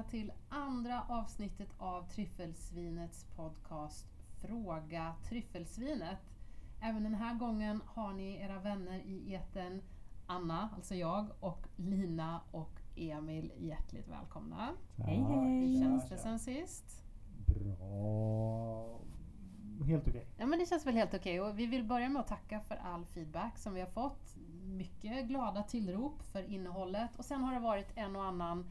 välkomna till andra avsnittet av Tryffelsvinets podcast Fråga Tryffelsvinet. Även den här gången har ni era vänner i eten Anna, alltså jag, och Lina och Emil hjärtligt välkomna. Hej Hur hej! känns det sen sist? Bra. Helt okej. Ja, men det känns väl helt okej och vi vill börja med att tacka för all feedback som vi har fått. Mycket glada tillrop för innehållet och sen har det varit en och annan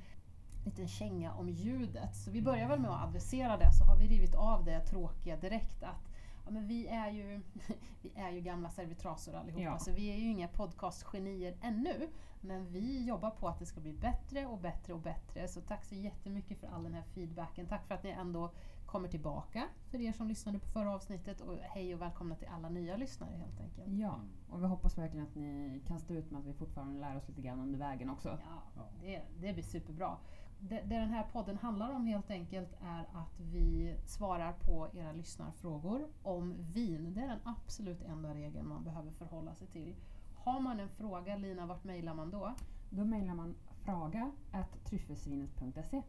liten känga om ljudet. Så vi börjar väl med att adressera det så har vi rivit av det tråkiga direkt att ja, men vi, är ju, vi är ju gamla servitrasor allihopa Ja. så vi är ju inga podcastgenier ännu. Men vi jobbar på att det ska bli bättre och bättre och bättre. Så tack så jättemycket för all den här feedbacken. Tack för att ni ändå kommer tillbaka för er som lyssnade på förra avsnittet och hej och välkomna till alla nya lyssnare helt enkelt. Ja, och vi hoppas verkligen att ni kan stå ut med att vi fortfarande lär oss lite grann under vägen också. Ja, det, det blir superbra. Det, det den här podden handlar om helt enkelt är att vi svarar på era lyssnarfrågor om vin. Det är den absolut enda regeln man behöver förhålla sig till. Har man en fråga, Lina, vart mejlar man då? Då mejlar man fraga tryffelsvinet.se.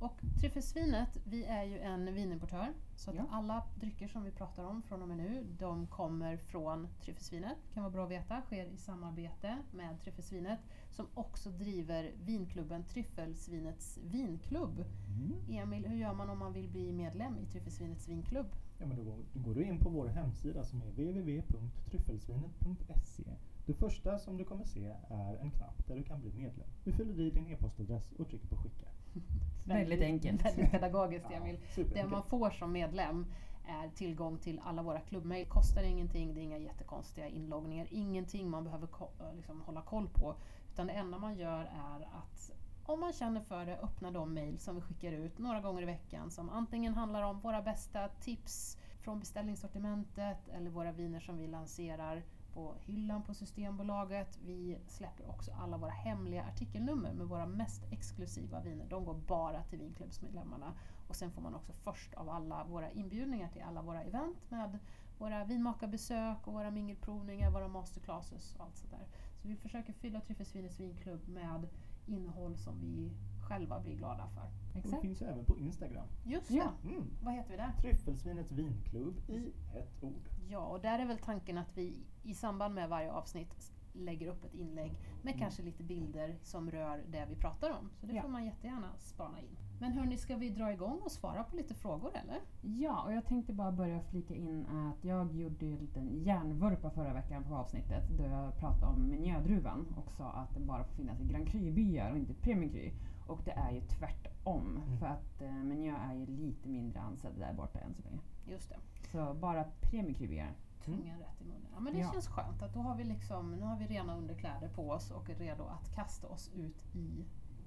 Och Tryffelsvinet, vi är ju en vinimportör. Så att Ja. alla drycker som vi pratar om från och med nu, de kommer från Tryffelsvinet. Kan vara bra att veta. Sker i samarbete med Tryffelsvinet. Som också driver vinklubben Tryffelsvinets vinklubb. Mm. Emil, hur gör man om man vill bli medlem i Tryffelsvinets vinklubb? Ja, men då, går- då går du in på vår hemsida som är www.tryffelsvinet.se. Det första som du kommer se är en knapp där du kan bli medlem. Du fyller i din e-postadress och trycker på skicka. Väldigt enkelt. Väldigt pedagogiskt Emil. Det superenkelt. man får som medlem är tillgång till alla våra klubbmejl. Kostar ingenting, det är inga jättekonstiga inloggningar, ingenting man behöver ko- liksom hålla koll på. Utan det enda man gör är att om man känner för det, öppna de mejl som vi skickar ut några gånger i veckan som antingen handlar om våra bästa tips från beställningssortimentet eller våra viner som vi lanserar på hyllan på Systembolaget. Vi släpper också alla våra hemliga artikelnummer med våra mest exklusiva viner. De går bara till vinklubbsmedlemmarna. Och sen får man också först av alla våra inbjudningar till alla våra event med våra vinmakarbesök och våra mingelprovningar, våra masterclasses och allt sådär. Vi försöker fylla Tryffelsvinets vinklubb med innehåll som vi själva blir glada för. Och det Exakt. finns ju även på Instagram. Just Ja. det! Mm. Vad heter vi där? Tryffelsvinets vinklubb i ett ord. Ja, och där är väl tanken att vi i samband med varje avsnitt lägger upp ett inlägg med Mm. kanske lite bilder som rör det vi pratar om. Så det Ja. får man jättegärna spana in. Men hörni, ska vi dra igång och svara på lite frågor eller? Ja, och jag tänkte bara börja flika in att jag gjorde ju en liten hjärnvurpa förra veckan på avsnittet då jag pratade om Meunierdruvan och sa att den bara får finnas i Grand Cru-byar och inte Premier Cru. Och det är ju tvärtom, Mm. för att eh, Meunier är ju lite mindre ansedd där borta än så länge. Just det, Så bara Premier Cru-byar. tungan rätt i munnen. Ja men det Ja. känns skönt att då har vi liksom, nu har vi rena underkläder på oss och är redo att kasta oss ut i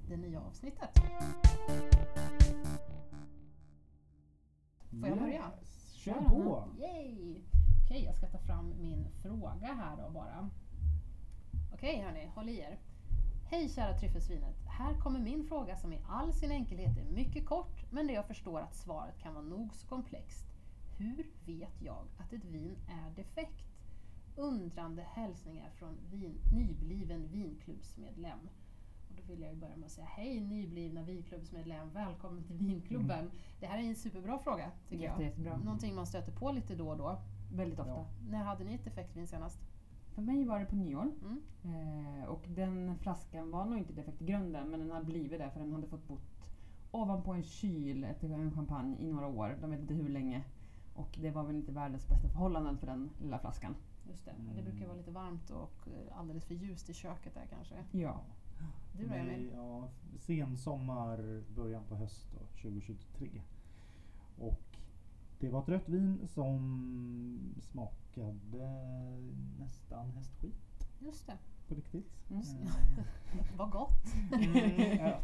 det nya avsnittet. Får jag börja? Yes. Kör Kör, på! Yay! Okej, jag ska ta fram min fråga här då bara. Okej hörni, håll i er. Hej kära tryffelsvinet. Här kommer min fråga som i all sin enkelhet är mycket kort, men där jag förstår att svaret kan vara nog så komplext. Hur vet jag att ett vin är defekt? Undrande hälsningar från vin, nybliven vinklubbsmedlem. Och då vill jag börja med att säga hej nyblivna vinklubbsmedlem, välkommen till vinklubben. Det här är en superbra fråga tycker jag. Jätte, jättebra. Någonting man stöter på lite då och då. Väldigt ofta. Ja. När hade ni ett defektvin senast? För mig var det på nyår. Mm. Eh, och den flaskan var nog inte defekt i grunden men den hade blivit det för den hade fått bott ovanpå en kyl till en champagne i några år. De vet inte hur länge. Och det var väl inte världens bästa förhållanden för den lilla flaskan. Just det, Mm. det brukar vara lite varmt och eh, alldeles för ljust i köket där kanske. Ja. Du då Emil? ja, sen sommar, början på höst då, 2023. Och det var ett rött vin som smakade nästan hästskit Just det, på riktigt. Mm. Eh, vad gott! mm, ja,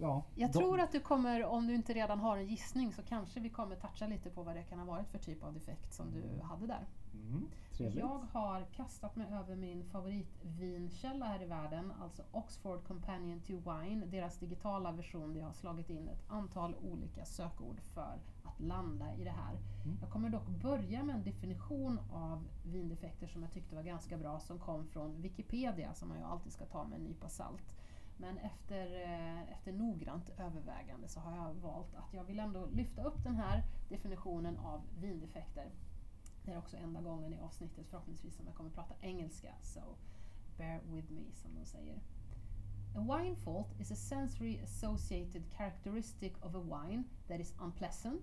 ja, Jag de- tror att du kommer, om du inte redan har en gissning, så kanske vi kommer toucha lite på vad det kan ha varit för typ av defekt som du hade där. Mm. Jag har kastat mig över min favoritvinkälla här i världen, alltså Oxford Companion to Wine, deras digitala version där jag har slagit in ett antal olika sökord för att landa i det här. Mm. Jag kommer dock börja med en definition av vindefekter som jag tyckte var ganska bra, som kom från Wikipedia, som man ju alltid ska ta med en nypa salt. Men efter, eh, efter noggrant övervägande så har jag valt att jag vill ändå lyfta upp den här definitionen av vindefekter. Det är också enda gången i avsnittet förhoppningsvis som jag kommer prata engelska, so bear with me som de säger. A wine fault is a sensory associated characteristic of a wine that is unpleasant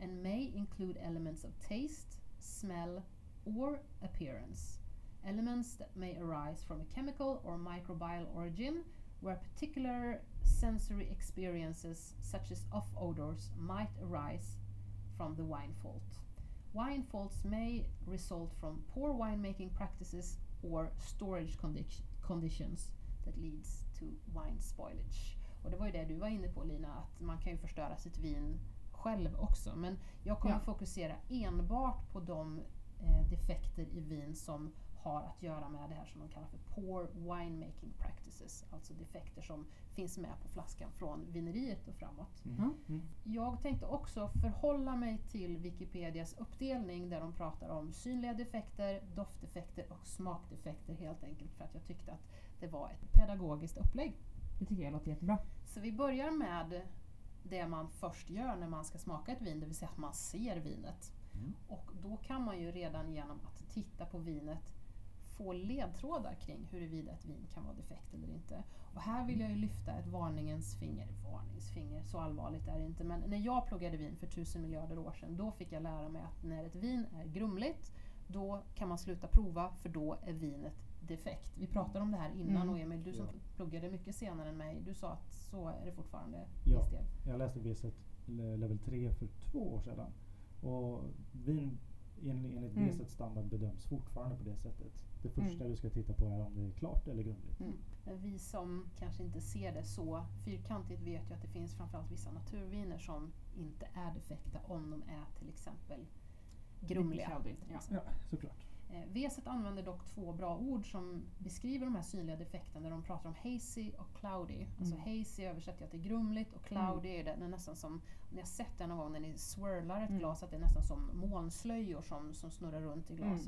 and may include elements of taste, smell, or appearance. Elements that may arise from a chemical or microbial origin, where particular sensory experiences, such as off odors, might arise from the wine fault. Wine faults may result from poor winemaking practices or storage condi- conditions that leads to wine spoilage. Och det var ju det du var inne på Lina, att man kan ju förstöra sitt vin själv också. Men jag kommer Ja. fokusera enbart på de eh, defekter i vin som har att göra med det här som de kallar för poor winemaking practices. Alltså defekter som finns med på flaskan från vineriet och framåt. Mm. Mm. Jag tänkte också förhålla mig till Wikipedias uppdelning där de pratar om synliga defekter, doftdefekter och smakdefekter helt enkelt för att jag tyckte att det var ett pedagogiskt upplägg. Det tycker jag låter jättebra. Så vi börjar med det man först gör när man ska smaka ett vin, det vill säga att man ser vinet. Mm. Och då kan man ju redan genom att titta på vinet få ledtrådar kring huruvida ett vin kan vara defekt eller inte. Och här vill jag ju lyfta ett varningens finger. Varningens finger, så allvarligt är det inte. Men när jag pluggade vin för tusen miljarder år sedan, då fick jag lära mig att när ett vin är grumligt, då kan man sluta prova för då är vinet defekt. Vi pratade om det här innan Mm. och Emil, du som Ja. pluggade mycket senare än mig, du sa att så är det fortfarande Ja. viss del. Jag läste V1 le- level 3 för två år sedan. Och vin en- enligt Mm. V1 standard bedöms fortfarande på det sättet. Det första Mm. du ska titta på är om det är klart eller grumligt. Mm. Men vi som kanske inte ser det så fyrkantigt vet ju att det finns framförallt vissa naturviner som inte är defekta om de är till exempel grumliga. Ja. Ja, såklart. Eh, Veset använder dock två bra ord som beskriver de här synliga defekterna när de pratar om hazy och cloudy. Alltså Mm. hazy översätter jag till grumligt och cloudy är det, det är nästan som, ni har sett det någon gång när ni swirlar ett Mm. glas, att det är nästan som molnslöjor som, som snurrar runt i Mm.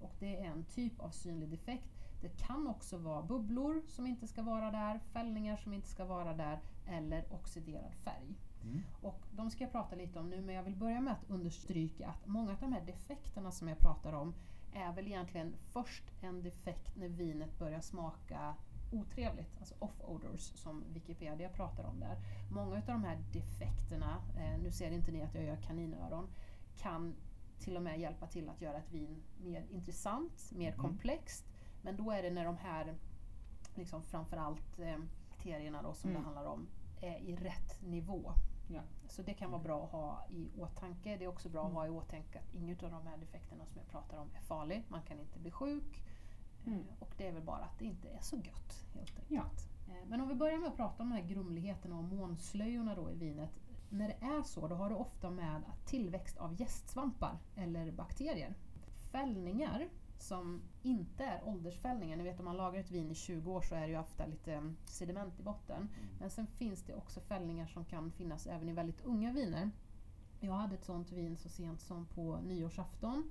Och det är en typ av synlig defekt. Det kan också vara bubblor som inte ska vara där, fällningar som inte ska vara där eller oxiderad färg. Mm. Och de ska jag prata lite om nu men jag vill börja med att understryka att många av de här defekterna som jag pratar om är väl egentligen först en defekt när vinet börjar smaka otrevligt, alltså off-odors som Wikipedia pratar om där. Många av de här defekterna, eh, nu ser inte ni att jag gör kaninöron, kan till och med hjälpa till att göra ett vin mer intressant, mer Mm. komplext. Men då är det när de här, liksom framförallt eh, kriterierna då som Mm. det handlar om, är i rätt nivå. Ja. Så det kan vara bra att ha i åtanke. Det är också bra att Mm. ha i åtanke att inget av de här defekterna som jag pratar om är farlig. Man kan inte bli sjuk. Mm. Eh, Och det är väl bara att det inte är så gött helt enkelt. Ja. Eh, Men om vi börjar med att prata om de här grumligheterna och månslöjorna då i vinet. När det är så, då har det ofta med att tillväxt av gästsvampar eller bakterier. Fällningar som inte är åldersfällningar, ni vet om man lagar ett vin i 20 år så är det ju ofta lite mm, sediment i botten. Men sen finns det också fällningar som kan finnas även i väldigt unga viner. Jag hade ett sånt vin så sent som på nyårsafton.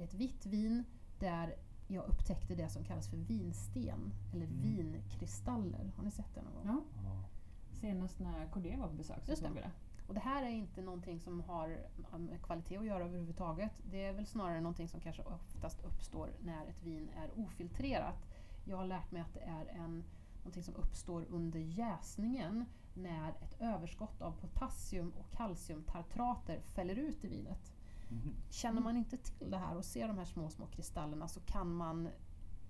Ett vitt vin där jag upptäckte det som kallas för vinsten eller Mm. vinkristaller. Har ni sett det någon gång? Ja. Senast när KD var på besök så såg vi det. Och det här är inte någonting som har med kvalitet att göra överhuvudtaget. Det är väl snarare någonting som kanske oftast uppstår när ett vin är ofiltrerat. Jag har lärt mig att det är en, någonting som uppstår under jäsningen när ett överskott av potassium och kalciumtartrater fäller ut i vinet. Mhm. Känner man inte till det här och ser de här små, små kristallerna så kan man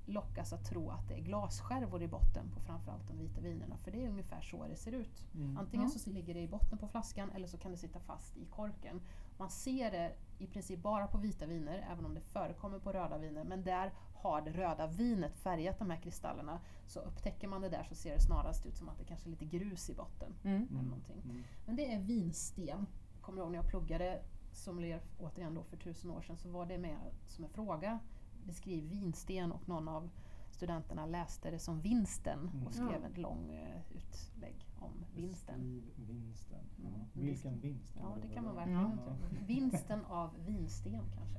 lockas att tro att det är glasskärvor i botten på framförallt de vita vinerna. För det är ungefär så det ser ut. Mm. Antingen Ja. så ligger det i botten på flaskan eller så kan det sitta fast i korken. Man ser det i princip bara på vita viner, även om det förekommer på röda viner. Men där har det röda vinet färgat de här kristallerna. Så upptäcker man det där så ser det snarast ut som att det kanske är lite grus i botten. Mm. Eller någonting. Mm. Men det är vinsten. Kommer ihåg när jag pluggade sommelier återigen då för tusen år sedan så var det med som en fråga. Beskriv vinsten och någon av studenterna läste det som vinsten Mm. och skrev Ja. en lång eh, utlägg om vinsten. Beskriv vinsten. Ja. Mm. Vilken vinst? Ja, det kan man verkligen Ja. Vinsten av vinsten kanske.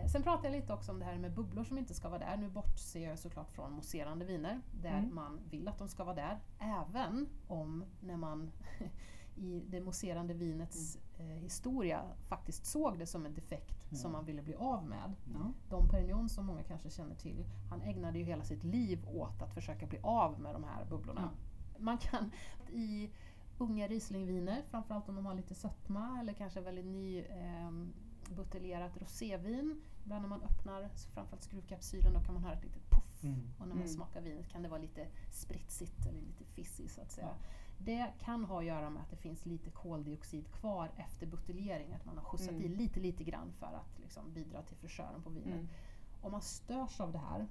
Eh, Sen pratar jag lite också om det här med bubblor som inte ska vara där. Nu bortser jag såklart från mousserande viner där Mm. man vill att de ska vara där. Även om när man i det mousserande vinets eh, historia faktiskt såg det som en defekt Ja. som man ville bli av med. Ja. Dom Perignon som många kanske känner till, han ägnade ju hela sitt liv åt att försöka bli av med de här bubblorna. Man kan i unga Rieslingviner, framförallt om de har lite sötma eller kanske väldigt ny eh, buteljerat rosévin. Ibland när man öppnar framförallt skruvkapsylen då kan man höra ett litet puff. Mm. Och när man Mm. smakar vinet kan det vara lite spritsigt eller lite fizzy så att säga. Ja. Det kan ha att göra med att det finns lite koldioxid kvar efter buteljering. Att man har skjutsat Mm. i lite, lite grann för att liksom bidra till fräschören på vinet. Mm. Om man störs av det här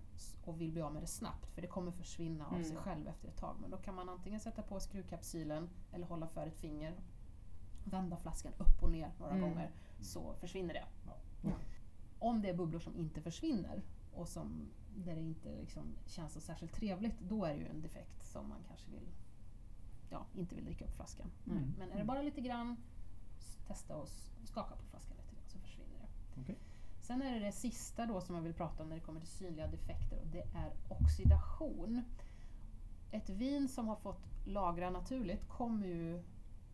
och vill bli av med det snabbt, för det kommer försvinna av Mm. sig själv efter ett tag, men då kan man antingen sätta på skruvkapsylen eller hålla för ett finger, vända flaskan upp och ner några Mm. gånger, så försvinner det. Ja. Om det är bubblor som inte försvinner och som, där det inte liksom känns så särskilt trevligt, då är det ju en defekt som man kanske vill, ja, inte vill dricka upp flaskan. Mm. Men är det bara lite grann, testa och skaka på flaskan lite grann så försvinner det. Okej. Sen är det det sista då som jag vill prata om när det kommer till synliga defekter och det är oxidation. Ett vin som har fått lagra naturligt kommer ju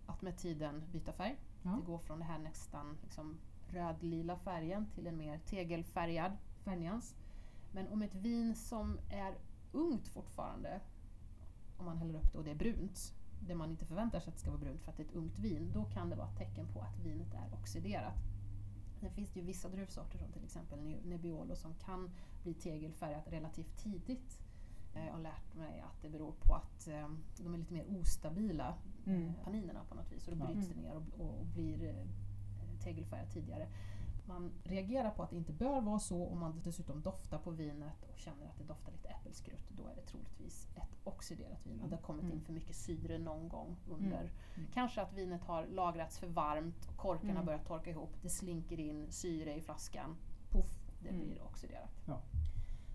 att med tiden byta färg. Ja. Det går från det här nästan liksom rödlila färgen till en mer tegelfärgad färgnyans. Men om ett vin som är ungt fortfarande, om man häller upp det och det är brunt, det man inte förväntar sig att det ska vara brunt för att det är ett ungt vin, då kan det vara ett tecken på att vinet är oxiderat. Sen finns det ju vissa druvsorter som till exempel Ne- Nebbiolo som kan bli tegelfärgat relativt tidigt. Eh, Jag har lärt mig att det beror på att eh, de är lite mer ostabila, Mm. eh, tanninerna på något vis. Och då bryts det ner och, och, och blir tegelfärgat tidigare. Man reagerar på att det inte bör vara så om man dessutom doftar på vinet och känner att det doftar lite äppelskrutt. Då är det troligtvis ett oxiderat vin. Att det har kommit in Mm. för mycket syre någon gång under. Mm. Kanske att vinet har lagrats för varmt, och korkarna Mm. börjar torka ihop, det slinker in syre i flaskan. Puff, det Mm. blir oxiderat. Ja.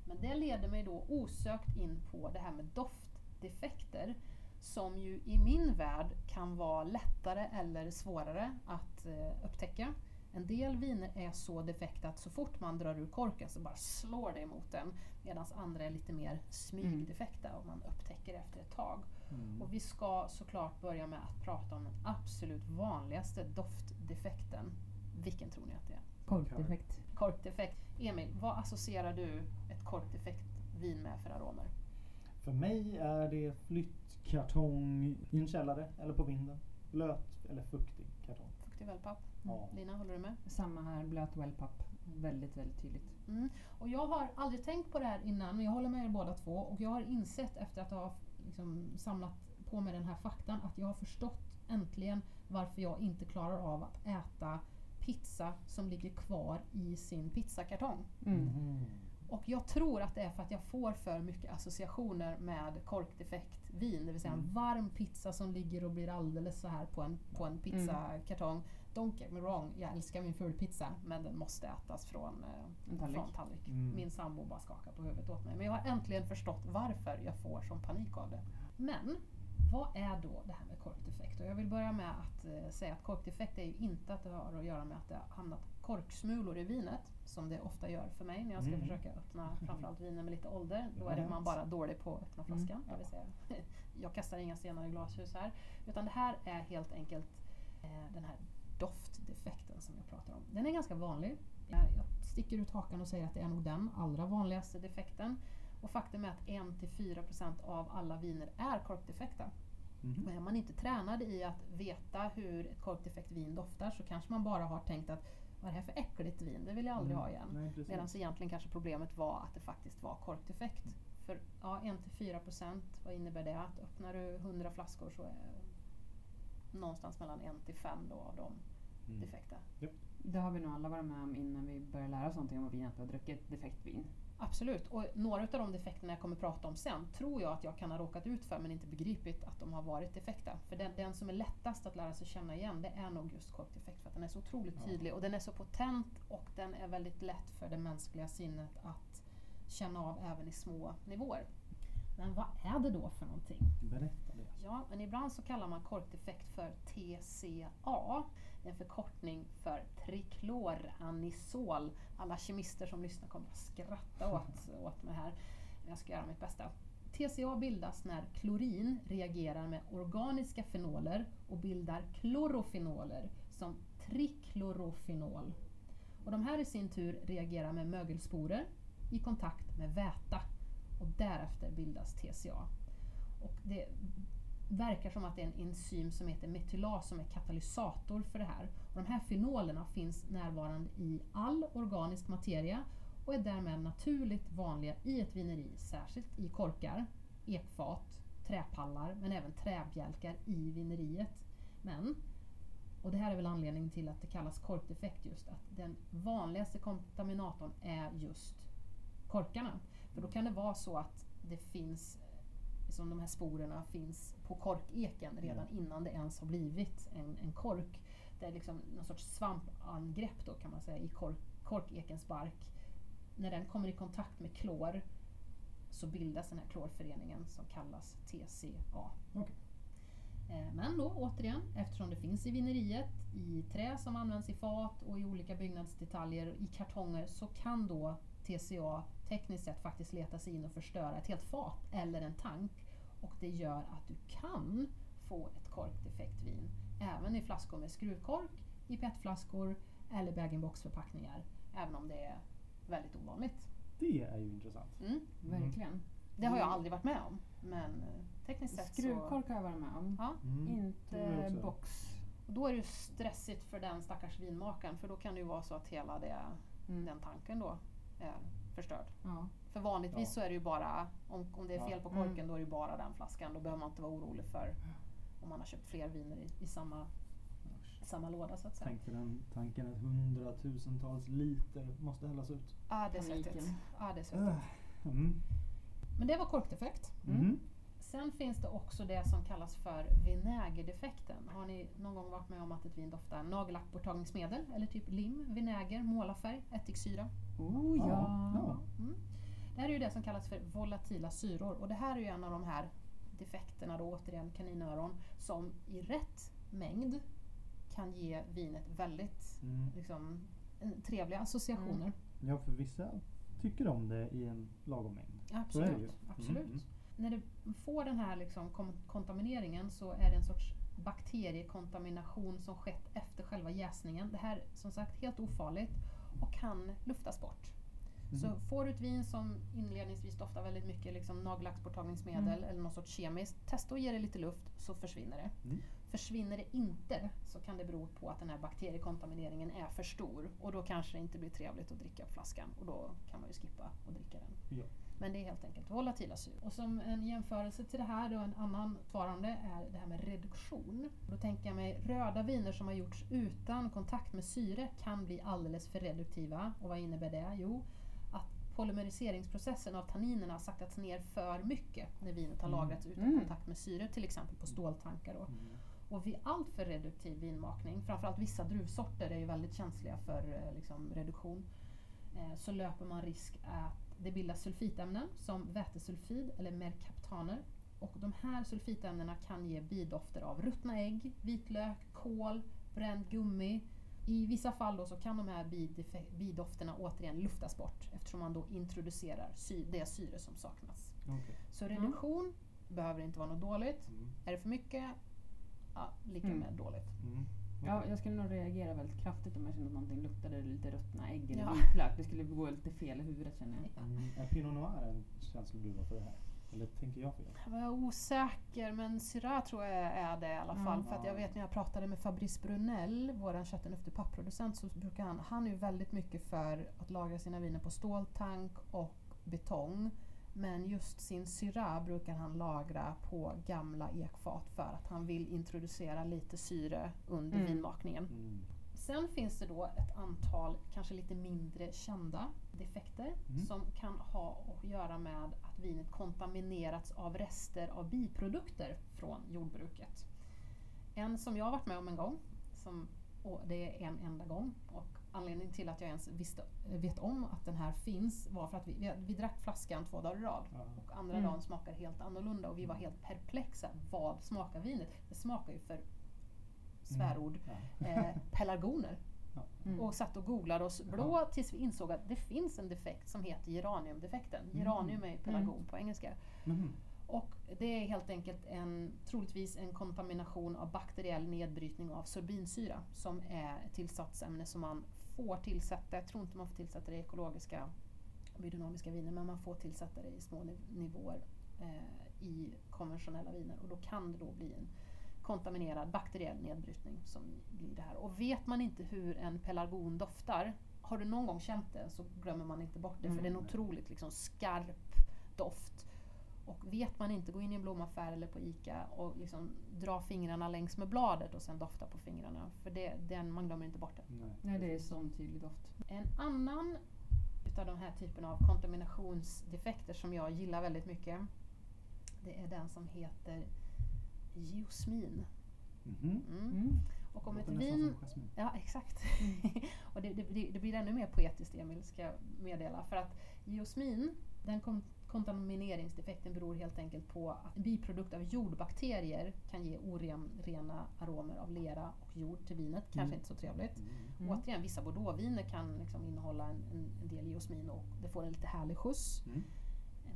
Men det leder mig då osökt in på det här med doftdefekter som ju i min värld kan vara lättare eller svårare att eh, upptäcka. En del viner är så defekta att så fort man drar ur korken så bara slår det emot den. Medan andra är lite mer smygdefekta och man upptäcker det efter ett tag. Mm. Och vi ska såklart börja med att prata om den absolut vanligaste doftdefekten. Vilken tror ni att det är? Korkdefekt. Korkdefekt. Emil, vad associerar du ett korkdefekt vin med för aromer? För mig är det flyttkartong i en källare eller på vinden. Blöt eller fuktig kartong. Fuktig wellpapp. Ja. Lina, håller du med? Samma här, blöt wellpapp. Väldigt, väldigt tydligt. Mm. Och jag har aldrig tänkt på det här innan, men jag håller med er båda två. Och jag har insett efter att ha liksom samlat på mig den här faktan att jag har förstått äntligen varför jag inte klarar av att äta pizza som ligger kvar i sin pizzakartong. Mm. Mhm. Och jag tror att det är för att jag får för mycket associationer med korkdefekt vin. Det vill säga en Mm. varm pizza som ligger och blir alldeles så här på en, på en pizzakartong. Don't get me wrong, jag älskar min fulpizza men den måste ätas från, eh, En tallrik. från tallrik. Mm. Min sambo bara skakar på huvudet åt mig. Men jag har äntligen förstått varför jag får sån panik av det. Men vad är då det här med korkdefekt? Och jag vill börja med att eh, säga att korkdefekt är ju inte att det har att göra med att det har hamnat korksmulor i vinet, som det ofta gör för mig när jag ska Mm. försöka öppna framförallt viner med lite ålder. Då Ja, är det man bara dålig på att öppna flaskan. Mm. Säga, jag kastar inga stenar i glashus här. Utan det här är helt enkelt eh, den här doftdefekten som jag pratar om. Den är ganska vanlig. Jag sticker ut hakan och säger att det är nog den allra vanligaste defekten. Och faktum är att 1-4% av alla viner är korkdefekta. Mhm. Och är man inte tränad i att veta hur ett korkdefekt vin doftar så kanske man bara har tänkt att vad är det här för äckligt vin? Det vill jag aldrig Mm. ha igen. Medan egentligen kanske problemet var att det faktiskt var korkdefekt. För ja, 1-4%, vad innebär det? Att öppnar du 100 flaskor så är någonstans mellan 1-5 då av dem Mm. defekta. Det har vi nog alla varit med om innan vi börjar lära oss någonting om vin, att vi har druckit ett defekt vin. Absolut, och några av de defekterna jag kommer prata om sen tror jag att jag kan ha råkat ut för men inte begripit att de har varit defekta. För den, den som är lättast att lära sig känna igen det är nog just korkdefekt för att den är så otroligt Ja. tydlig och den är så potent och den är väldigt lätt för det mänskliga sinnet att känna av även i små nivåer. Men vad är det då för någonting? Berätta det. Ja, men ibland så kallar man korkdefekt för TCA. En förkortning för trikloranisol. Alla kemister som lyssnar kommer att skratta åt, åt mig här. Jag ska göra mitt bästa. TCA bildas när klorin reagerar med organiska fenoler och bildar klorofenoler som triklorofenol. Och de här i sin tur reagerar med mögelsporer i kontakt med väta och därefter bildas TCA. Och det verkar som att det är en enzym som heter metylas som är katalysator för det här. Och de här fenolerna finns närvarande i all organisk materia och är därmed naturligt vanliga i ett vineri, särskilt i korkar, ekfat, träpallar men även träbjälkar i vineriet. Men, och det här är väl anledningen till att det kallas korkdefekt just, att den vanligaste kontaminatorn är just korkarna. För då kan det vara så att det finns som de här sporerna finns på korkeken redan innan det ens har blivit en, en kork. Det är liksom någon sorts svampangrepp då kan man säga i kork, korkekens bark. När den kommer i kontakt med klor så bildas den här klorföreningen som kallas TCA. Okej. Eh, Men då återigen, eftersom det finns i vineriet, i trä som används i fat och i olika byggnadsdetaljer, i kartonger, så kan då TCA tekniskt sett faktiskt leta sig in och förstöra ett helt fat eller en tank. Och det gör att du kan få ett korkdefekt vin även i flaskor med skruvkork, i petflaskor eller bag-in-box förpackningar. Även om det är väldigt ovanligt. Det är ju intressant. Mm. Verkligen. Det har jag aldrig varit med om. Men eh, tekniskt sett så... Skruvkork har jag varit med om. Ja. Mm. Inte box. Och då är det ju stressigt för den stackars vinmakaren för då kan det ju vara så att hela det, Mm. den tanken då förstörd. Ja. För vanligtvis Ja. så är det ju bara, om, om det är Ja. fel på Mm. korken, då är det ju bara den flaskan. Då behöver man inte vara orolig för om man har köpt fler viner i, i samma, samma låda så att säga. Tänk dig den tanken att hundratusentals liter måste hällas ut. Ja, det är svettigt. Ja, det är svettigt. Mm. Men det var korkdefekt. Mm. Sen finns det också det som kallas för vinägerdefekten. Har ni någon gång varit med om att ett vin doftar nagellackborttagningsmedel eller typ lim, vinäger, målarfärg, ättiksyra? Oh ja. Ja. Mm. Det här är ju det som kallas för volatila syror och det här är ju en av de här defekterna då återigen kaninöron som i rätt mängd kan ge vinet väldigt Mm. liksom, trevliga associationer. Ja, för vissa tycker om det i en lagom mängd. Absolut. absolut. Mm. När det får den här liksom kontamineringen så är det en sorts bakteriekontamination som skett efter själva jäsningen. Det här är som sagt helt ofarligt och kan luftas bort. Så Mhm. får du ett vin som inledningsvis doftar väldigt mycket liksom nagellacksborttagningsmedel Mm. eller något sorts kemiskt, testa att ge det lite luft så försvinner det. Mm. Försvinner det inte så kan det bero på att den här bakteriekontamineringen är för stor och då kanske det inte blir trevligt att dricka flaskan och då kan man ju skippa att dricka den. Ja. Men det är helt enkelt volatila syror. Och som en jämförelse till det här då en annan svarande är det här med reduktion. Då tänker jag mig röda viner som har gjorts utan kontakt med syre kan bli alldeles för reduktiva. Och vad innebär det? Jo, att polymeriseringsprocessen av tanninerna har saktats ner för mycket när vinet har Mm. lagrats utan Mm. kontakt med syre, till exempel på ståltankar. Då. Mm. Och vid alltför reduktiv vinmakning, framförallt vissa druvsorter är ju väldigt känsliga för eh, liksom, reduktion, eh, så löper man risk att det bildas sulfitämnen som vätesulfid eller merkaptaner. Och de här sulfitämnena kan ge bidofter av ruttna ägg, vitlök, kål, bränd gummi. I vissa fall då så kan de här bidofterna återigen luftas bort eftersom man då introducerar sy- det syre som saknas. Okej. Så reduktion behöver inte vara något dåligt. Mm. Är det för mycket, ja, lika Mm. med dåligt. Mm. Ja, jag skulle nog reagera väldigt kraftigt om jag kände att någonting luktade lite ruttna ägg eller Ja. vitlök. Det skulle gå lite fel i huvudet känner jag. Mm. Är Pinot Noir en känslodruva för det här? Eller tänker jag fel? Jag var osäker men Syrah tror jag är det i alla Mm. fall. För att jag vet när jag pratade med Fabrice Brunel, vår köttenuftig papproducent, så brukar han, han är ju väldigt mycket för att lagra sina viner på ståltank och betong. Men just sin Syrah brukar han lagra på gamla ekfat för att han vill introducera lite syre under Mm. vinmakningen. Mm. Sen finns det då ett antal kanske lite mindre kända defekter Mm. som kan ha att göra med att vinet kontaminerats av rester av biprodukter från jordbruket. En som jag har varit med om en gång, som, och det är en enda gång, och anledningen till att jag ens visste, vet om att den här finns var för att vi, vi, vi drack flaskan två dagar i rad. Ja. Och andra Mm. dagen smakar helt annorlunda och vi var helt perplexa. Vad smakar vinet? Det smakar ju för svärord Ja. eh, pelargoner. Mm. Och satt och googlade oss blå tills vi insåg att det finns en defekt som heter geraniumdefekten. Geranium är pelargon på engelska. Mhm. Och det är helt enkelt en, troligtvis en kontamination av bakteriell nedbrytning av sorbinsyra som är ett tillsatsämne som man får tillsätta, jag tror inte man får tillsätta det i ekologiska biodynamiska viner, men man får tillsätta det i små niv- nivåer eh, i konventionella viner och då kan det då bli en kontaminerad bakteriell nedbrytning som blir det här. Och vet man inte hur en pelargon doftar, har du någon gång känt det så glömmer man inte bort det för det är en Mm. otroligt liksom, skarp doft. Och vet man inte, gå in i en blomaffär eller på ICA och liksom dra fingrarna längs med bladet och sen dofta på fingrarna. För det, den, man glömmer inte bort det. Nej. Nej, det är sån tydlig doft. En annan utav de här typen av kontaminationsdefekter som jag gillar väldigt mycket det är den som heter geosmin. Mhm. Mm. Mm. Och om ett vin. Ja, exakt. och det, det, blir- det blir ännu mer poetiskt, Emil, ska jag meddela. För att geosmin, den kon- kontamineringsdefekten beror helt enkelt på att en biprodukt av jordbakterier kan ge orena aromer av lera och jord till vinet. Kanske Mm. inte så trevligt. Mm. Mm. Återigen, vissa bordeauxviner kan liksom innehålla en, en, en del geosmin och det får en lite härlig skjuts. Mm.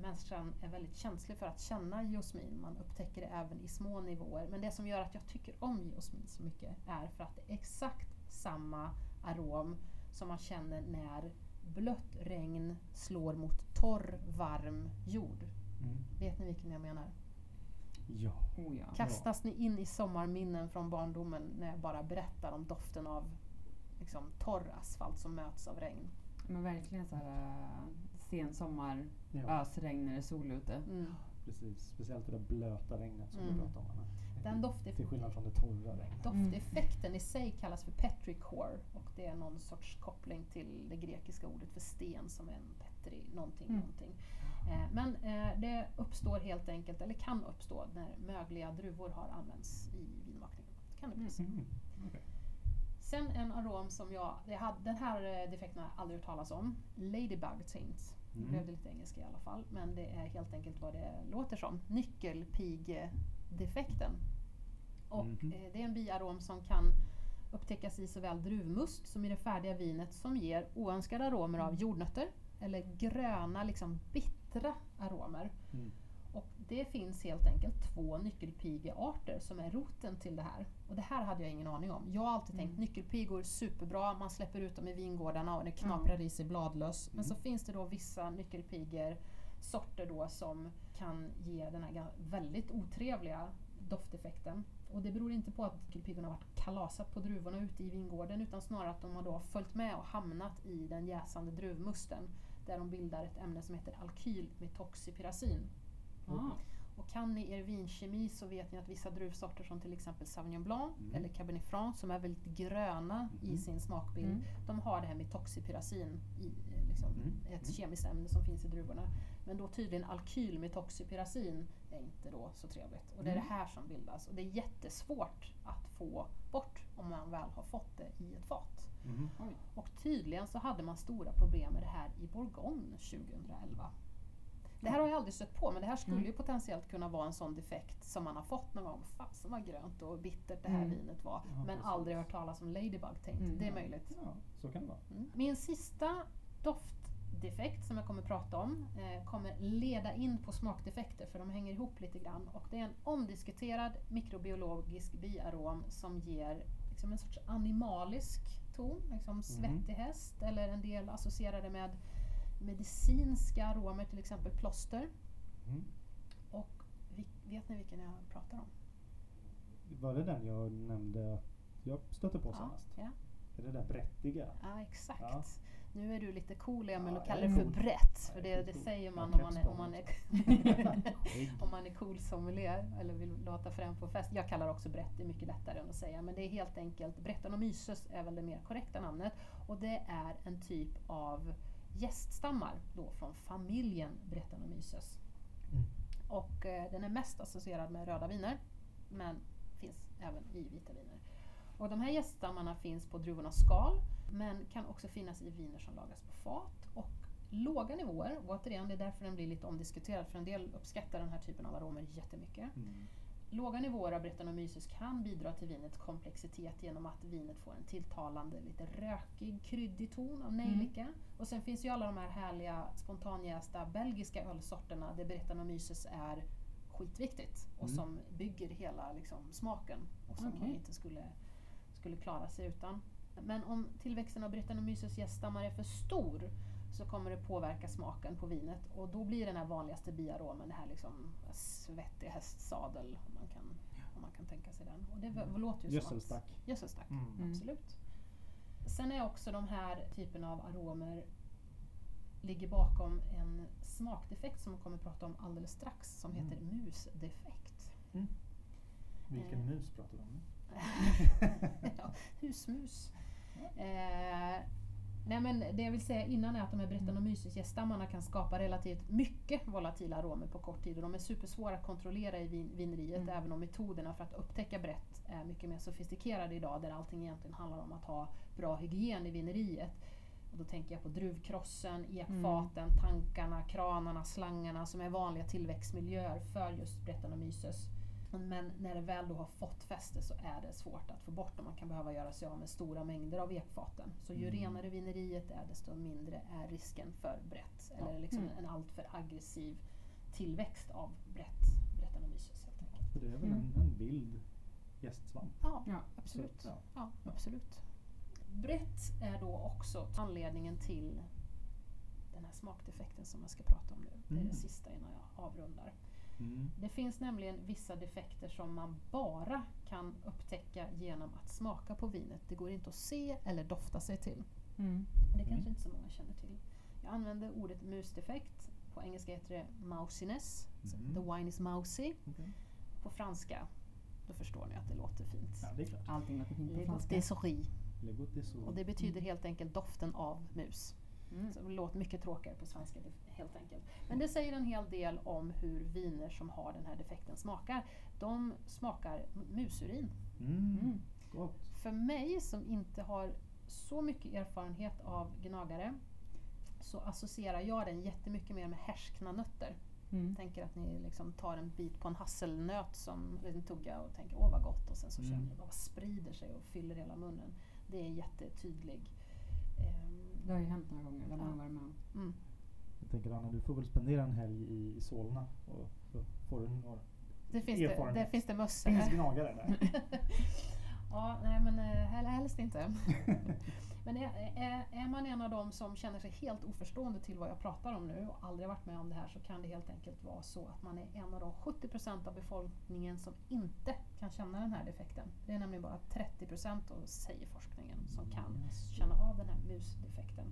Människan är väldigt känslig för att känna geosmin. Man upptäcker det även i små nivåer. Men det som gör att jag tycker om geosmin så mycket är för att det är exakt samma arom som man känner när blött regn slår mot torr, varm jord. Mm. Vet ni vilken jag menar? Ja. Oh, ja. Kastas ni in i sommarminnen från barndomen när jag bara berättar om doften av liksom, torr asfalt som möts av regn? Men verkligen så här äh, sensommar, ja. ösregn när det är sol ute. Mm. Precis. Speciellt det där blöta regnet som Mm. du pratade om Anna. Den doften Till skillnad från det torra regnet. Dofteffekten i sig kallas för petrichor och det är någon sorts koppling till det grekiska ordet för sten som är en petri, någonting, Mm. någonting. Eh, men eh, det uppstår helt enkelt, eller kan uppstå, när mögliga druvor har använts i vinmakningen. Kan det bli så. Mm. Okej. Sen en arom som jag, jag hade, den här eh, defekten har jag aldrig hört talas om. Ladybug taint. Det Mm. blev det lite engelska i alla fall, men det är helt enkelt vad det låter som. Nyckelpigdefekten. Och eh, det är en biarom som kan upptäckas i såväl druvmust som i det färdiga vinet som ger oönskade aromer av jordnötter eller gröna, liksom bittra aromer. Mm. Och det finns helt enkelt två nyckelpigearter som är roten till det här. Och det här hade jag ingen aning om. Jag har alltid tänkt Mm. nyckelpigor, superbra, man släpper ut dem i vingårdarna och det knaprar i sig bladlöss. Men så Mm. finns det då vissa nyckelpigor, sorter då som kan ge den här väldigt otrevliga dofteffekten. Och det beror inte på att nyckelpigorna har varit kalasat på druvorna ute i vingården utan snarare att de har då följt med och hamnat i den jäsande druvmusten där de bildar ett ämne som heter alkylmetoxypyrazin. Ah. Och kan ni er vinkemi så vet ni att vissa druvsorter som till exempel Sauvignon Blanc Mm. eller Cabernet Franc som är väldigt gröna i Mhm. sin smakbild, Mm. de har det här metoxypyrazin i eh, liksom, Mm. ett Mm. kemiskt ämne som finns i druvorna. Men då tydligen alkylmetoxypyrazin är inte då så trevligt. Och det är Mm. det här som bildas. Och det är jättesvårt att få bort om man väl har fått det i ett fat. Oj. Och tydligen så hade man stora problem med det här i Bourgogne 2011. Det här har jag aldrig stött på men det här skulle Mm. ju potentiellt kunna vara en sån defekt som man har fått någon gång. Fasen vad grönt och bittert det här Mm. vinet var. Ja, men precis. aldrig hört talas om ladybug taint. Mm. Det är möjligt. Ja, så kan det vara. Mm. Min sista doftdefekt som jag kommer prata om eh, kommer leda in på smakdefekter för de hänger ihop lite grann. Och det är en omdiskuterad mikrobiologisk biarom som ger liksom en sorts animalisk ton, liksom svettig häst eller en del associerade med medicinska aromer, till exempel plåster. Mm. Och vet ni vilken jag pratar om? Var det den jag nämnde jag stötte på Ja, senast? ja. Är det där brättiga? Ja, exakt. Ja. Nu är du lite cool Emil och kallar det för brett. För det, det säger man om man är, om man är, om man är cool sommelier eller vill låta frän på fest. Jag kallar också brett, det är mycket lättare än att säga. Men det är helt enkelt, Brettanomyces är väl det mer korrekta namnet. Och det är en typ av gäststammar då från familjen Brettanomyces. Mm. Och eh, den är mest associerad med röda viner. Men finns även i vita viner. Och de här gäststammarna finns på druvornas skal Men kan också finnas i viner som lagras på fat. Och låga nivåer, och återigen det är därför den blir lite omdiskuterad för en del uppskattar den här typen av aromer jättemycket. Mm. Låga nivåer av Brettanomyces kan bidra till vinets komplexitet genom att vinet får en tilltalande, lite rökig, kryddig ton av nejlika. Och sen finns ju alla de här härliga spontanjästa belgiska ölsorterna där Brettanomyces är skitviktigt och Mm. som bygger hela liksom, smaken och som man Okej. inte skulle, skulle klara sig utan. Men om tillväxten av Brettanomyces gäststammar är för stor så kommer det påverka smaken på vinet och då blir den här vanligaste biaromen det här liksom svettig hästsadel om man kan, om man kan tänka sig den. Och det v- låter ju som att... Gödselstack. Gödselstack, Mm. Mm. absolut. Sen är också de här typen av aromer ligger bakom en smakdefekt som vi kommer att prata om alldeles strax som heter Mm. musdefekt. Vilken Eh. mus pratar vi om nu? ja, husmus. Eh, nej men det jag vill säga innan är att de här Brettanomyces-gäststammarna kan skapa relativt mycket volatila aromer på kort tid och de är supersvåra att kontrollera i vin, vineriet Mm. även om metoderna för att upptäcka brett är mycket mer sofistikerade idag där allting egentligen handlar om att ha bra hygien i vineriet. Och då tänker jag på druvkrossen, ekfaten, tankarna, kranarna, slangarna som är vanliga tillväxtmiljöer för just Brettanomyces. Men när det väl då har fått fäste så är det svårt att få bort och man kan behöva göra sig av med stora mängder av ekfaten. Så ju Mm. renare vineriet är desto mindre är risken för brett. Eller liksom Mm. en alltför aggressiv tillväxt av brett Brettanomyces helt enkelt. För det är väl Mm. en, en vild gästsvamp? Ja, Ja, absolut. Så, ja. Ja, absolut. Brett är då också anledningen till den här smakdefekten som jag ska prata om nu. Det är Mm. det sista innan jag avrundar. Mm. Det finns nämligen vissa defekter som man bara kan upptäcka genom att smaka på vinet. Det går inte att se eller dofta sig till. Mm. Det kanske Mm. inte så många känner till. Jag använder ordet musdefekt. På engelska heter det mousiness. Mm. The wine is mousy. Okej. På franska, då förstår ni att det låter fint. Ja, det är klart. Allting låter fint på Le franska. goût est Och det betyder helt enkelt doften av mus. Mm. Så det låter mycket tråkigare på svenska helt enkelt. Men det säger en hel del om hur viner som har den här defekten smakar. De smakar musurin. Mm. Mm. Gott. För mig som inte har så mycket erfarenhet av gnagare så associerar jag den jättemycket mer med härskna nötter. Mm. Tänker att ni liksom tar en bit på en hasselnöt som en tugga och tänker åh vad gott och sen så Mm. känner ni bara sprider sig och fyller hela munnen. Det är jättetydlig. Det har ju hänt några gånger där man Ja. har varit med om. mm. Jag tänker Anna, du får väl spendera en helg i, i Solna och så får du några... Det finns det, Erfarenhet. där finns det mössor. Finns gnagare där? ja, nej men eh, hel- helst inte. men är, är, är man en av dem som känner sig helt oförstående till vad jag pratar om nu och aldrig varit med om det här så kan det helt enkelt vara så att man är en av de 70% av befolkningen som inte kan känna den här defekten. Det är nämligen bara 30% då, säger forskningen som kan känna av den här musdefekten.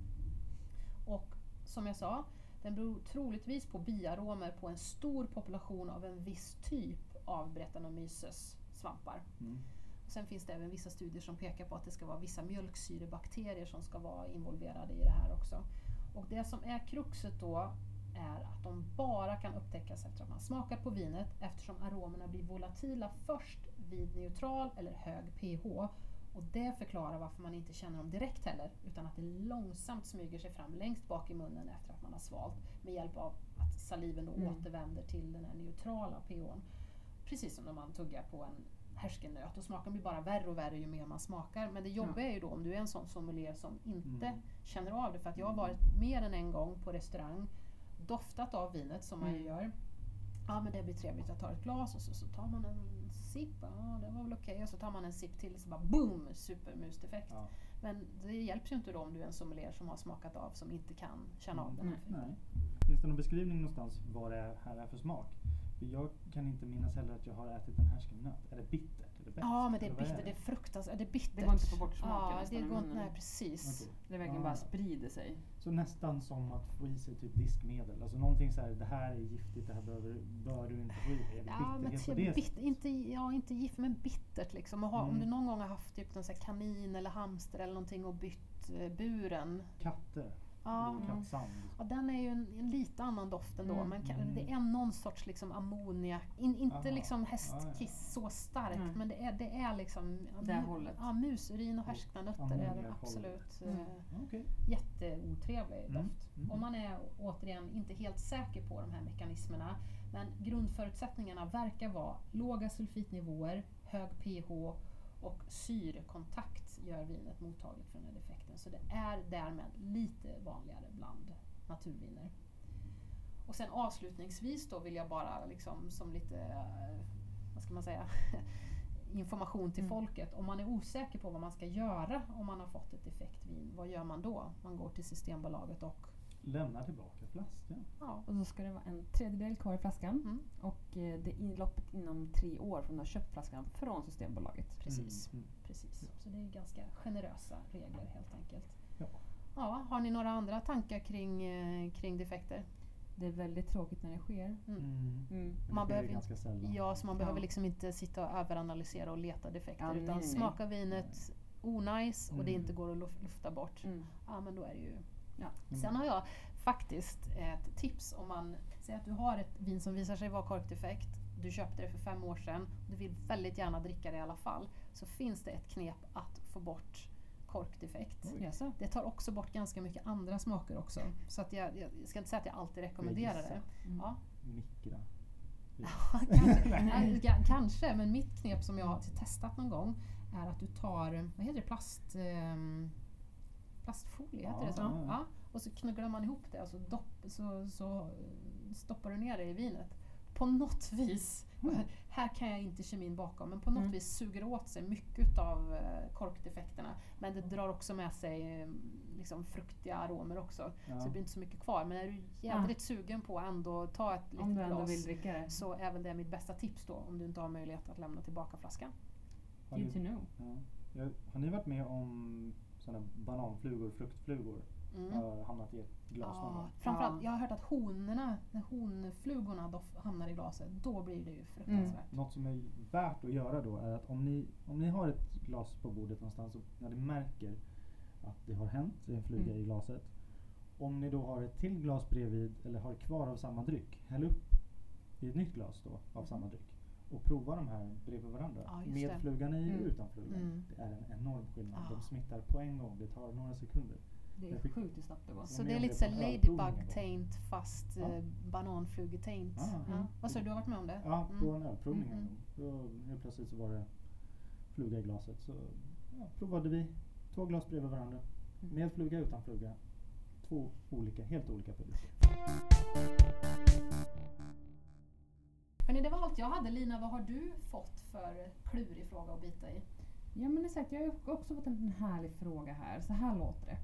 Och som jag sa, den beror troligtvis på biaromer på en stor population av en viss typ av Brettanomyces svampar. Mm. Sen finns det även vissa studier som pekar på att det ska vara vissa mjölksyrebakterier som ska vara involverade i det här också. Och det som är kruxet då är att de bara kan upptäckas efter att man smakar på vinet eftersom aromerna blir volatila först vid neutral eller hög pH. Och det förklarar varför man inte känner dem direkt heller utan att det långsamt smyger sig fram längst bak i munnen efter att man har svalt med hjälp av att saliven då Mm. återvänder till den här neutrala pHn. Precis som när man tuggar på en härskennöt och smaken blir bara värre och värre ju mer man smakar. Men det jobbiga är ju då om du är en sån sommelier som inte Mm. känner av det. För att jag har varit mer än en gång på restaurang, doftat av vinet som man ju Mm. gör. Ja men det blir trevligt, jag tar ett glas och så, så tar man en sipp, ja det var väl okej. Och så tar man en sipp till så bara boom! Supermusdefekt. Ja. Men det hjälper ju inte då om du är en sommelier som har smakat av som inte kan känna av den här Mm. Nej. Finns det någon beskrivning någonstans vad det här är för smak? För jag kan inte minnas heller att jag har ätit en härskelnöt. Är det bittert? Är det beskt? Ja men det är bittert, det är fruktansvärt, det är bittert. Det går inte att få bort smaken Ja, det går inte, nej precis. Okej. Det verkligen Ah. bara sprider sig. Så nästan som att få i sig typ diskmedel. Alltså någonting så här, det här är giftigt, det här behöver, bör du inte få i dig. Är det Ja, men typ bit, inte, ja, inte gift men bittert liksom. Och ha, Om Mm. du någon gång har haft typ en här kanin eller hamster eller någonting och bytt eh, buren. Katter. Ja. Ja, den är ju en, en lite annan doft ändå. Mm. Men kan, Mm. det är någon sorts liksom ammoniak. In, inte Aha. liksom Ja, hästkiss så starkt Nej. men det är, det är liksom ja, Det mu- hållet. Ja, musurin och härskna nötter är det absolut. Mm. Eh, Okej. jätteotrevlig Mm. doft. Mm. Om man är återigen inte helt säker på de här mekanismerna men grundförutsättningarna verkar vara låga sulfitnivåer, hög pH och syrekontakt gör vinet mottagligt för den här defekten. Så det är därmed lite vanligare bland naturviner. Och sen avslutningsvis då vill jag bara liksom som lite, eh, vad ska man säga, information till Mm. folket. Om man är osäker på vad man ska göra om man har fått ett defekt vin, vad gör man då? Man går till Systembolaget och Lämnar tillbaka flaskan. ja, Och då ska det vara en tredjedel kvar i flaskan. Mm. Och eh, det är loppet inom tre år från du har köpt flaskan från Systembolaget. precis. Mm. precis. Så det är ganska generösa regler helt enkelt. Ja. Ja, har ni några andra tankar kring, eh, kring defekter? Det är väldigt tråkigt när det sker. Mm. Mm. Mm. Man det sker behöver ganska sällan. Ja, så man Ja. behöver liksom inte sitta och överanalysera och leta defekter Ja, utan nej, nej. smaka vinet onajs och det Mm. inte går att luf- lufta bort. Mm. Ja, men då är det ju... Ja. Mm. Sen har jag faktiskt ett tips om man säger att du har ett vin som visar sig vara korkdefekt. Du köpte det för fem år sedan. Du vill väldigt gärna dricka det i alla fall. Så finns det ett knep att få bort korkdefekt. Oj. Det tar också bort ganska mycket andra smaker också. Så att jag, jag ska inte säga att jag alltid rekommenderar det. Mm. Ja. Mikra. kanske, ga- kanske, men mitt knep som jag har testat någon gång är att du tar, vad heter det, plast, ehm, plastfolie, heter Ja, det så? ja, ja. Och så knugglar man ihop det och så, dopp, så, så eh, stoppar du ner det i vinet. På något vis, Mm. här kan jag inte kemin bakom, men på något Mm. vis suger åt sig mycket av eh, korkdefekterna. Men det drar också med sig eh, liksom fruktiga aromer också. Ja. Så det blir inte så mycket kvar. Men är du jädrigt sugen på att ändå ta ett litet du ändå glas vill dricka det. så är väl det mitt bästa tips då om du inte har möjlighet att lämna tillbaka flaskan. Har ja. Ja, har ni varit med om sådana bananflugor, fruktflugor? Mm. Har hamnat i ett glas någon Ja, gång? framförallt, Ja. jag har hört att honorna, när honflugorna hamnar i glaset, då blir det ju fruktansvärt. Något som är värt att göra då är att om ni, om ni har ett glas på bordet någonstans och när ni märker att det har hänt, det är en fluga Mm. i glaset. Om ni då har ett till glas bredvid eller har kvar av samma dryck, häll upp i ett nytt glas då av Mhm. samma dryck. Och prova de här bredvid varandra. Ja, med det. flugan i Mm. och utan flugan. Mm. Det är en enorm skillnad. Ja. De smittar på en gång. Det tar några sekunder. Det är sjukt hur snabbt det går. Så det är lite det så på här ölprovningen ladybug då. taint fast Ja. eh, bananflugetaint. Ja. Mm. Vad sa du, du har varit med om det? Ja, på Mm. en ölprovning Mm, gång. Då helt plötsligt så var det fluga i glaset. Så ja, provade vi två glas bredvid varandra. Mm. Med fluga, utan fluga. Två olika, helt olika produkter. Hörrni, det var allt jag hade. Lina, vad har du fått för klurig fråga att bita i? Ja men exakt, jag har också fått en härlig fråga här. Så här låter det.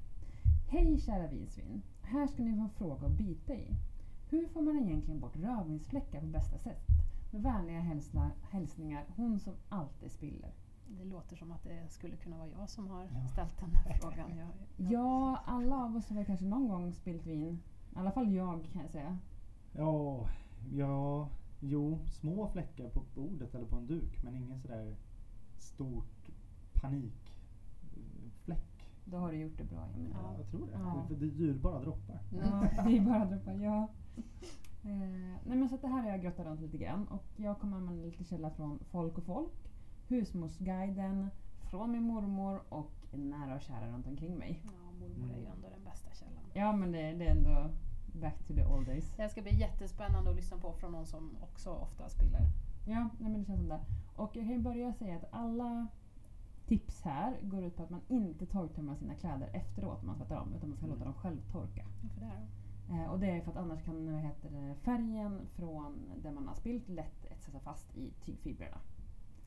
Hej kära vinsvin. Här ska ni få en fråga att bita i. Hur får man egentligen bort rödvinsfläckar på bästa sätt? Med vänliga hälsna, hälsningar, hon som alltid spiller. Det låter som att det skulle kunna vara jag som har Ja. ställt den här frågan. Jag, Ja, alla av oss har väl kanske någon gång spilt vin. I alla fall jag kan jag säga. Ja, ja, jo, små fläckar på bordet eller på en duk. Men ingen sådär stort panikfläck. Då har du gjort det bra Emil. Ja. Jag tror det. Ja. För det är dyrbara droppar. Ja, det är bara att droppa ja. Eh, nej men så det här har jag grottat runt lite grann och jag kommer använda lite källa från Folk och Folk, Husmorsguiden, från min mormor och nära och kära runt omkring mig. ja, mormor är ju ändå den bästa källan. Ja men det, det är ändå back to the old days. Det här ska bli jättespännande att lyssna på från någon som också ofta spiller. Ja, nej, men det känns som det. Och jag kan ju börja säga att alla tips här går ut på att man inte torktumlar sina kläder efteråt när man tvättar dem utan man ska Mm. låta dem självtorka. För det då? Eh, och det är för att annars kan vad heter det, färgen från det man har spilt lätt etsa sig fast i tygfibrerna.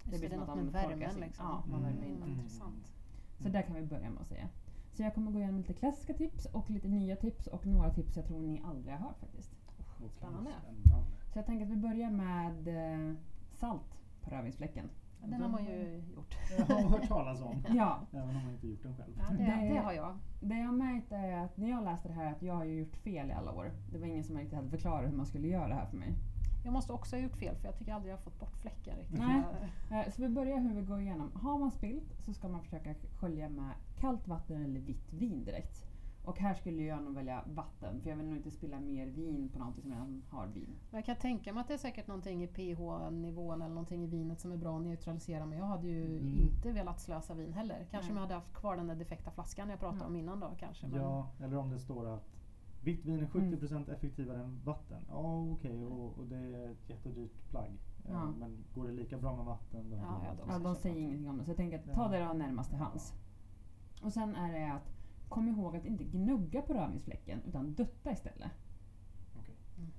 Just blir det, är som något att med de torkar värmen liksom. Ja, man värmer in mm, dem. Intressant. Så där kan vi börja med att säga. Så jag kommer gå igenom lite klassiska tips och lite nya tips och några tips jag tror ni aldrig har hört faktiskt. Okej, Spännande. spännande. Så jag tänker att vi börjar med eh, salt på rödvinsfläcken. Ja, Den har man ju gjort. Jag har hört talas om. Ja, Även om man inte gjort den själv. Ja, det, Det- det har jag. det jag har märkt är att när jag läste det här att jag har ju gjort fel i alla år. Det var ingen som riktigt hade förklarat hur man skulle göra det här för mig. Jag måste också ha gjort fel för jag tycker aldrig jag har fått bort fläckar riktigt. Nej. Eh, Så vi börjar hur vi går igenom. Har man spilt så ska man försöka skölja med kallt vatten eller vitt vin direkt. Och här skulle jag nog välja vatten för jag vill nog inte spilla mer vin på någonting som redan har vin. Jag kan tänka mig att det är säkert någonting i pH-nivån eller någonting i vinet som är bra att neutralisera. Men jag hade ju Mm. inte velat slösa vin heller. Kanske om Nej. jag hade haft kvar den där defekta flaskan jag pratade Ja. om innan då kanske. Men Ja, eller om det står att vitt vin är 70% effektivare än vatten. Ja, okej, och, och det är ett jättedyrt plagg. Eh, Ja. Men går det lika bra med vatten då Ja, ja, valt Ja, de säger ingenting om det så jag tänker att ta det du har närmast till hands. Och sen är det att kom ihåg att inte gnugga på rödvinsfläcken utan dutta istället. Okej.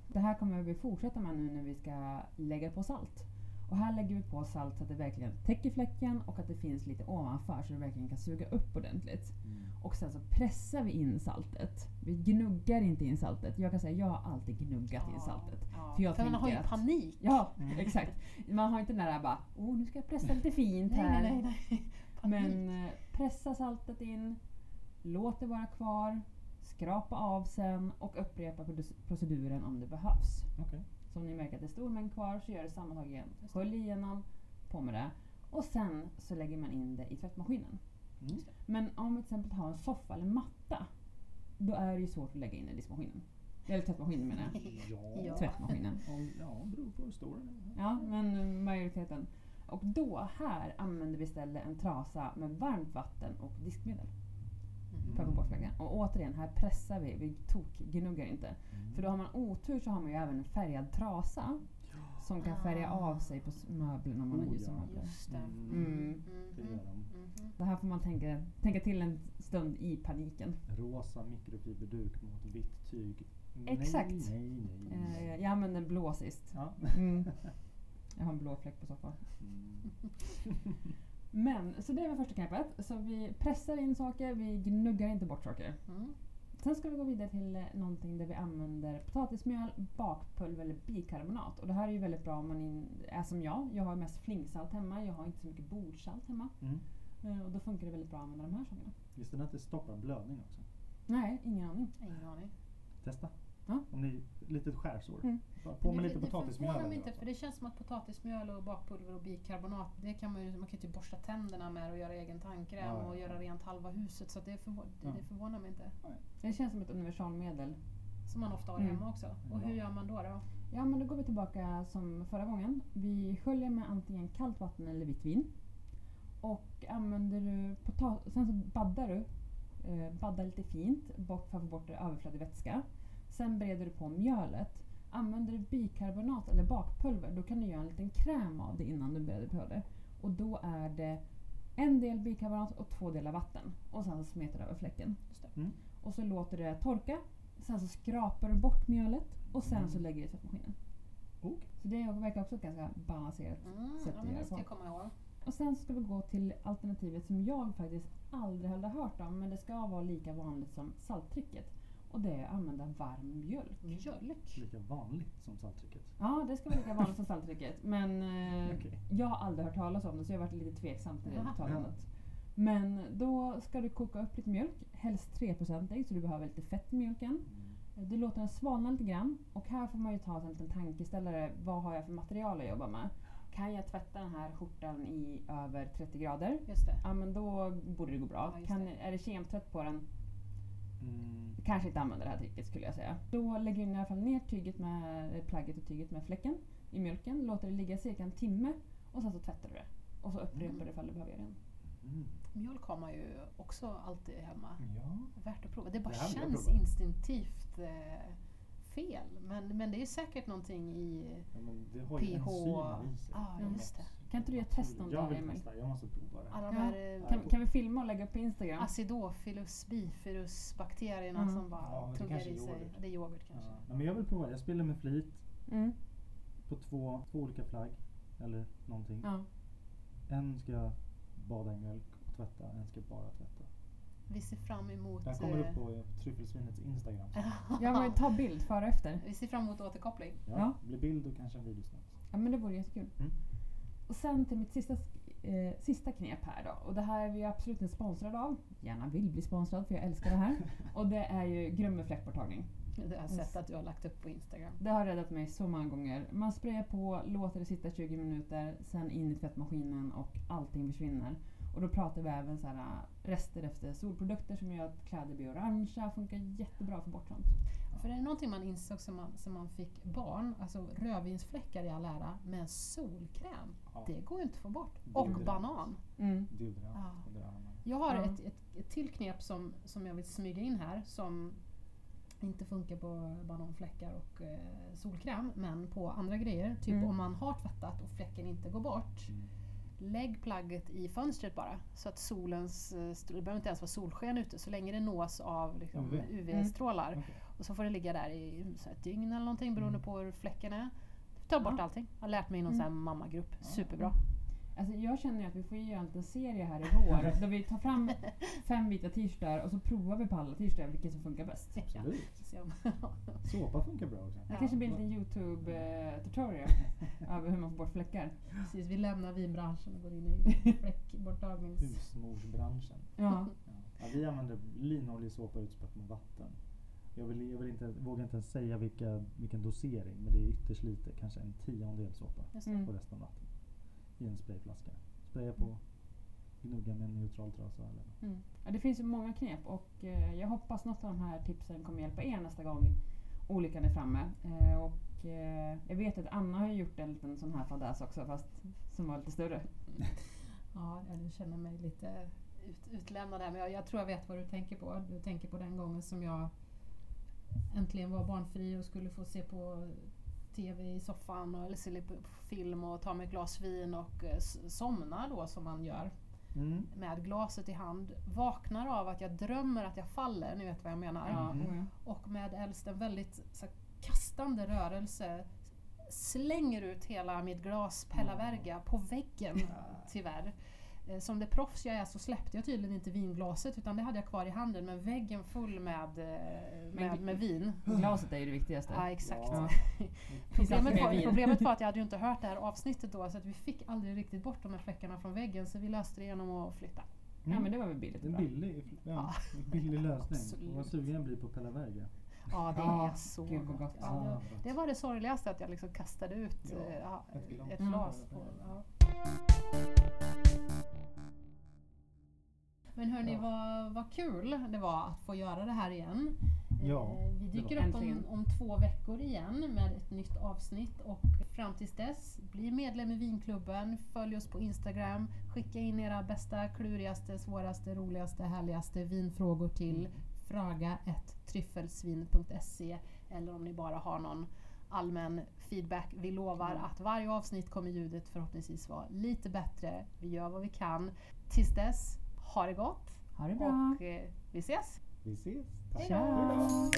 Det här kommer vi fortsätta med nu när vi ska lägga på salt. Och här lägger vi på salt så att det verkligen täcker fläcken och att det finns lite ovanför så det verkligen kan suga upp ordentligt. Mm. Och sen så pressar vi in saltet. Vi gnuggar inte in saltet. Jag kan säga jag har alltid gnuggat in saltet. Ja. För jag För man har ju att- panik. Ja, Mm. exakt. Man har inte den där bara, åh nu ska jag pressa lite fint här. nej, nej, nej. Men eh, pressa saltet in, låt det vara kvar, skrapa av sen och upprepa proceduren om det behövs. Okej. Så om ni märker att det är stor mängd kvar så gör det samma tag igen. Skölj igenom, på med det. Och sen så lägger man in det i tvättmaskinen. Mm. Men om vi till exempel har en soffa eller matta, då är det ju svårt att lägga in i diskmaskinen. Eller tvättmaskinen menar jag. Ja. Ja. Tvättmaskinen. Ja, beror på hur stor den är. Ja, men majoriteten. Och då, här använder vi istället en trasa med varmt vatten och diskmedel Mhm. för att få bort fläcken. Och återigen, här pressar vi, vi tok-gnuggar inte. Mm. För då har man otur så har man ju även en färgad trasa som kan färga av sig på möblerna om man har Oh, ljusa ja. möbler. Just det. Mm. Mm. Det gör de. Mhm. Det här får man tänka, tänka till en stund i paniken. Rosa mikrofiberduk mot vitt tyg. Exakt. Nej, nej, nej. Eh, jag använder en blå sist. Ja. Mm. Jag har en blå fläck på soffan. Mm. Men, så det var första knepet. Så vi pressar in saker, vi gnuggar inte bort saker. Mm. Sen ska vi gå vidare till eh, någonting där vi använder potatismjöl, bakpulver eller bikarbonat. Och det här är ju väldigt bra om man är som jag. Jag har mest flingsalt hemma, jag har inte så mycket bordsalt hemma. Mm. Eh, Och då funkar det väldigt bra att använda de här sakerna. Visste ni att det stoppar blödning också? Nej, ingen aning. Ingen aning. Testa. Ja. Om ni litet skärsår. Mm. På med lite det, potatismjöl. Det inte för det känns som att potatismjöl och bakpulver och bikarbonat det kan man ju, man kan ju typ borsta tänderna med och göra egen tandkräm Ja, och göra rent halva huset så att det, förvå- det, Ja. det förvånar mig inte. Det känns som ett universalmedel. Som man ofta har Mm. hemma också. Och hur gör man då? då? Ja, men då går vi tillbaka som förra gången. Vi sköljer med antingen kallt vatten eller vitt vin. Och använder du potatis... Sen så baddar du. Eh, baddar lite fint bort för att få bort överflödig vätska. Sen bereder du på mjölet. Använder du bikarbonat eller bakpulver då kan du göra en liten kräm av det innan du bereder på det. Och då är det en del bikarbonat och två delar vatten. Och sen så smetar du över fläcken. Just det. Mm. Och så låter det torka. Sen så skrapar du bort mjölet och sen så Mm. lägger du i tvättmaskinen. Okej. Så det verkar också ett ganska balanserat. Mm, Sätt ja, att göra det ska på. jag komma ihåg. Och sen ska vi gå till alternativet som jag faktiskt aldrig hade hört om men det ska vara lika vanligt som salttrycket. Och det är att använda varm mjölk. Mjölk? Lika vanligt som salttrycket. Ja, det ska vara lika vanligt som salttrycket. Men eh, Okej. jag har aldrig hört talas om det så jag har varit lite tveksam till det uttalandet. Men då ska du koka upp lite mjölk, helst 3% så du behöver lite fett i mjölken. Mm. Du låter den svalna lite grann och här får man ju ta en liten tankeställare. Vad har jag för material att jobba med? Kan jag tvätta den här skjortan i över 30 grader? Just det. Ja men då borde det gå bra. Ja, kan, det. är det kemtvätt på den, Mm. kanske inte använder det här tricket skulle jag säga. Då lägger du i alla fall ner tyget med, eh, plagget och tyget med fläcken i mjölken. Låter det ligga cirka en timme och sen så tvättar du det. Och så upprepar Mm. du ifall du behöver göra det igen. Mm. Mjölk har man ju också alltid hemma. Ja. Värt att prova. Det bara Det känns instinktivt eh, fel. Men, men det är säkert någonting i ja men det har ju pH. sig. Ja, just det. Kan inte du göra test någon Jag dag vill Emil? testa, jag måste prova det. Alla de Ja. här eh, Kan, kan vi filma och lägga upp på Instagram? acidophilus bifidus bakterierna Mm. som bara Ja, det tuggar kanske i sig. yoghurt. Det är yoghurt Ja. kanske. Nej, men jag vill prova. Jag spiller med flit Mm. på två, två olika flagg. Eller någonting. Ja. En ska bada i mjölk och tvätta. En ska bara tvätta. Vi ser fram emot... Det här kommer eh, upp på tryffelsvinets Instagram. Jag vill ta bild före och efter. Vi ser fram emot återkoppling. Ja, Ja. Det blir bild och kanske en video snart. Ja men det vore jättekul. Mm. Och sen till mitt sista, eh, sista knep här då. Och det här är vi absolut inte sponsrade av. Gärna vill bli sponsrad för jag älskar det här. Och det är ju grym med fläckborttagning. Det har jag sett att du har lagt upp på Instagram. Det har räddat mig så många gånger. Man sprayar på, låter det sitta 20 minuter, sen in i tvättmaskinen och allting försvinner. Och då pratar vi även så här, äh, rester efter solprodukter som gör att kläder blir orangea. Funkar jättebra få bort sånt. För det är någonting man insåg som man, som man fick barn, alltså rödvinsfläckar i all ära, men solkräm. Det går ju inte att få bort. Det Och banan. Mm. Deodorant Ja. Jag har ett, ett, ett till knep som, som jag vill smyga in här som inte funkar på bananfläckar och eh, solkräm men på andra grejer. Typ Mm. om man har tvättat och fläcken inte går bort. Mm. Lägg plagget i fönstret bara så att solens, eh, det behöver inte ens vara solsken ute så länge det nås av liksom, UV. UV-strålar. Okej. Och så får det ligga där i så här ett dygn eller någonting beroende Mm. på hur fläcken är. Ta bort Ja. allting. Jag har lärt mig i någon Mm. sån här mammagrupp. Superbra. Alltså jag känner ju att vi får göra en liten serie här i vår där vi tar fram fem vita t-shirtar och så provar vi på alla t-shirtar vilket som funkar bäst. Absolut. Såpa funkar bra också. Det Ja. kanske blir en liten Youtube-tutorial över hur man får bort fläckar. Precis, vi lämnar vinbranschen och går in i fläckborttagnings... Husmorsbranschen. Ja. Ja. Ja, vi använder linoljesåpa utspätt med vatten. Jag, vill, jag vill inte, vågar inte ens säga vilka, vilken dosering men det är ytterst lite, kanske en tiondel såpa. Mm. och resten vatten. I en sprayflaska. Spraya på, gnugga med en neutral trasa eller Mm. Ja, det finns ju många knep och eh, jag hoppas något av de här tipsen kommer hjälpa er nästa gång olyckan är framme. Eh, och, eh, jag vet att Anna har gjort en liten sån här fadäs också fast som var lite större. Ja, jag känner mig lite ut, utlämnad här men jag, jag tror jag vet vad du tänker på. Du tänker på den gången som jag äntligen var barnfri och skulle få se på TV i soffan och, eller se lite på film och ta mig ett glas vin och eh, somna då som man gör mm. med glaset i hand. Vaknar av att jag drömmer att jag faller, ni vet vad jag menar. Oh ja. och med äldst en väldigt så, här, kastande rörelse slänger ut hela mitt glas Pella Verga på väggen tyvärr. Eh, Som det proffs jag är så släppte jag tydligen inte vinglaset utan det hade jag kvar i handen men väggen full med, eh, med, med vin. Glaset är ju det viktigaste. Ja exakt. Ja. Problemet, var, problemet var att jag hade ju inte hört det här avsnittet då så att vi fick aldrig riktigt bort de här fläckarna från väggen så vi löste det genom att flytta. Ja men det var väl billigt En bra. billig, ja, billig lösning. Absolut. Vad sugen jag blir på Pella Verga. Ja det är så gud gott. gott. Ja, det, det var det sorgligaste att jag liksom kastade ut Ja, eh, ett glas. ett Mm. glas. På, ja. Men hörni, Ja. vad, vad kul det var att få göra det här igen. Ja, Eh, vi det dyker upp om, om två veckor igen med ett nytt avsnitt och fram tills dess, bli medlem i Vinklubben, följ oss på Instagram, skicka in era bästa, klurigaste, svåraste, roligaste, härligaste vinfrågor till fraga.tryffelsvin.se eller om ni bara har någon allmän feedback. Vi lovar Mm. att varje avsnitt kommer ljudet förhoppningsvis vara lite bättre. Vi gör vad vi kan. Tills dess, ha det gott Ha det bra. och eh, vi ses! Vi ses. Tack. Hej då.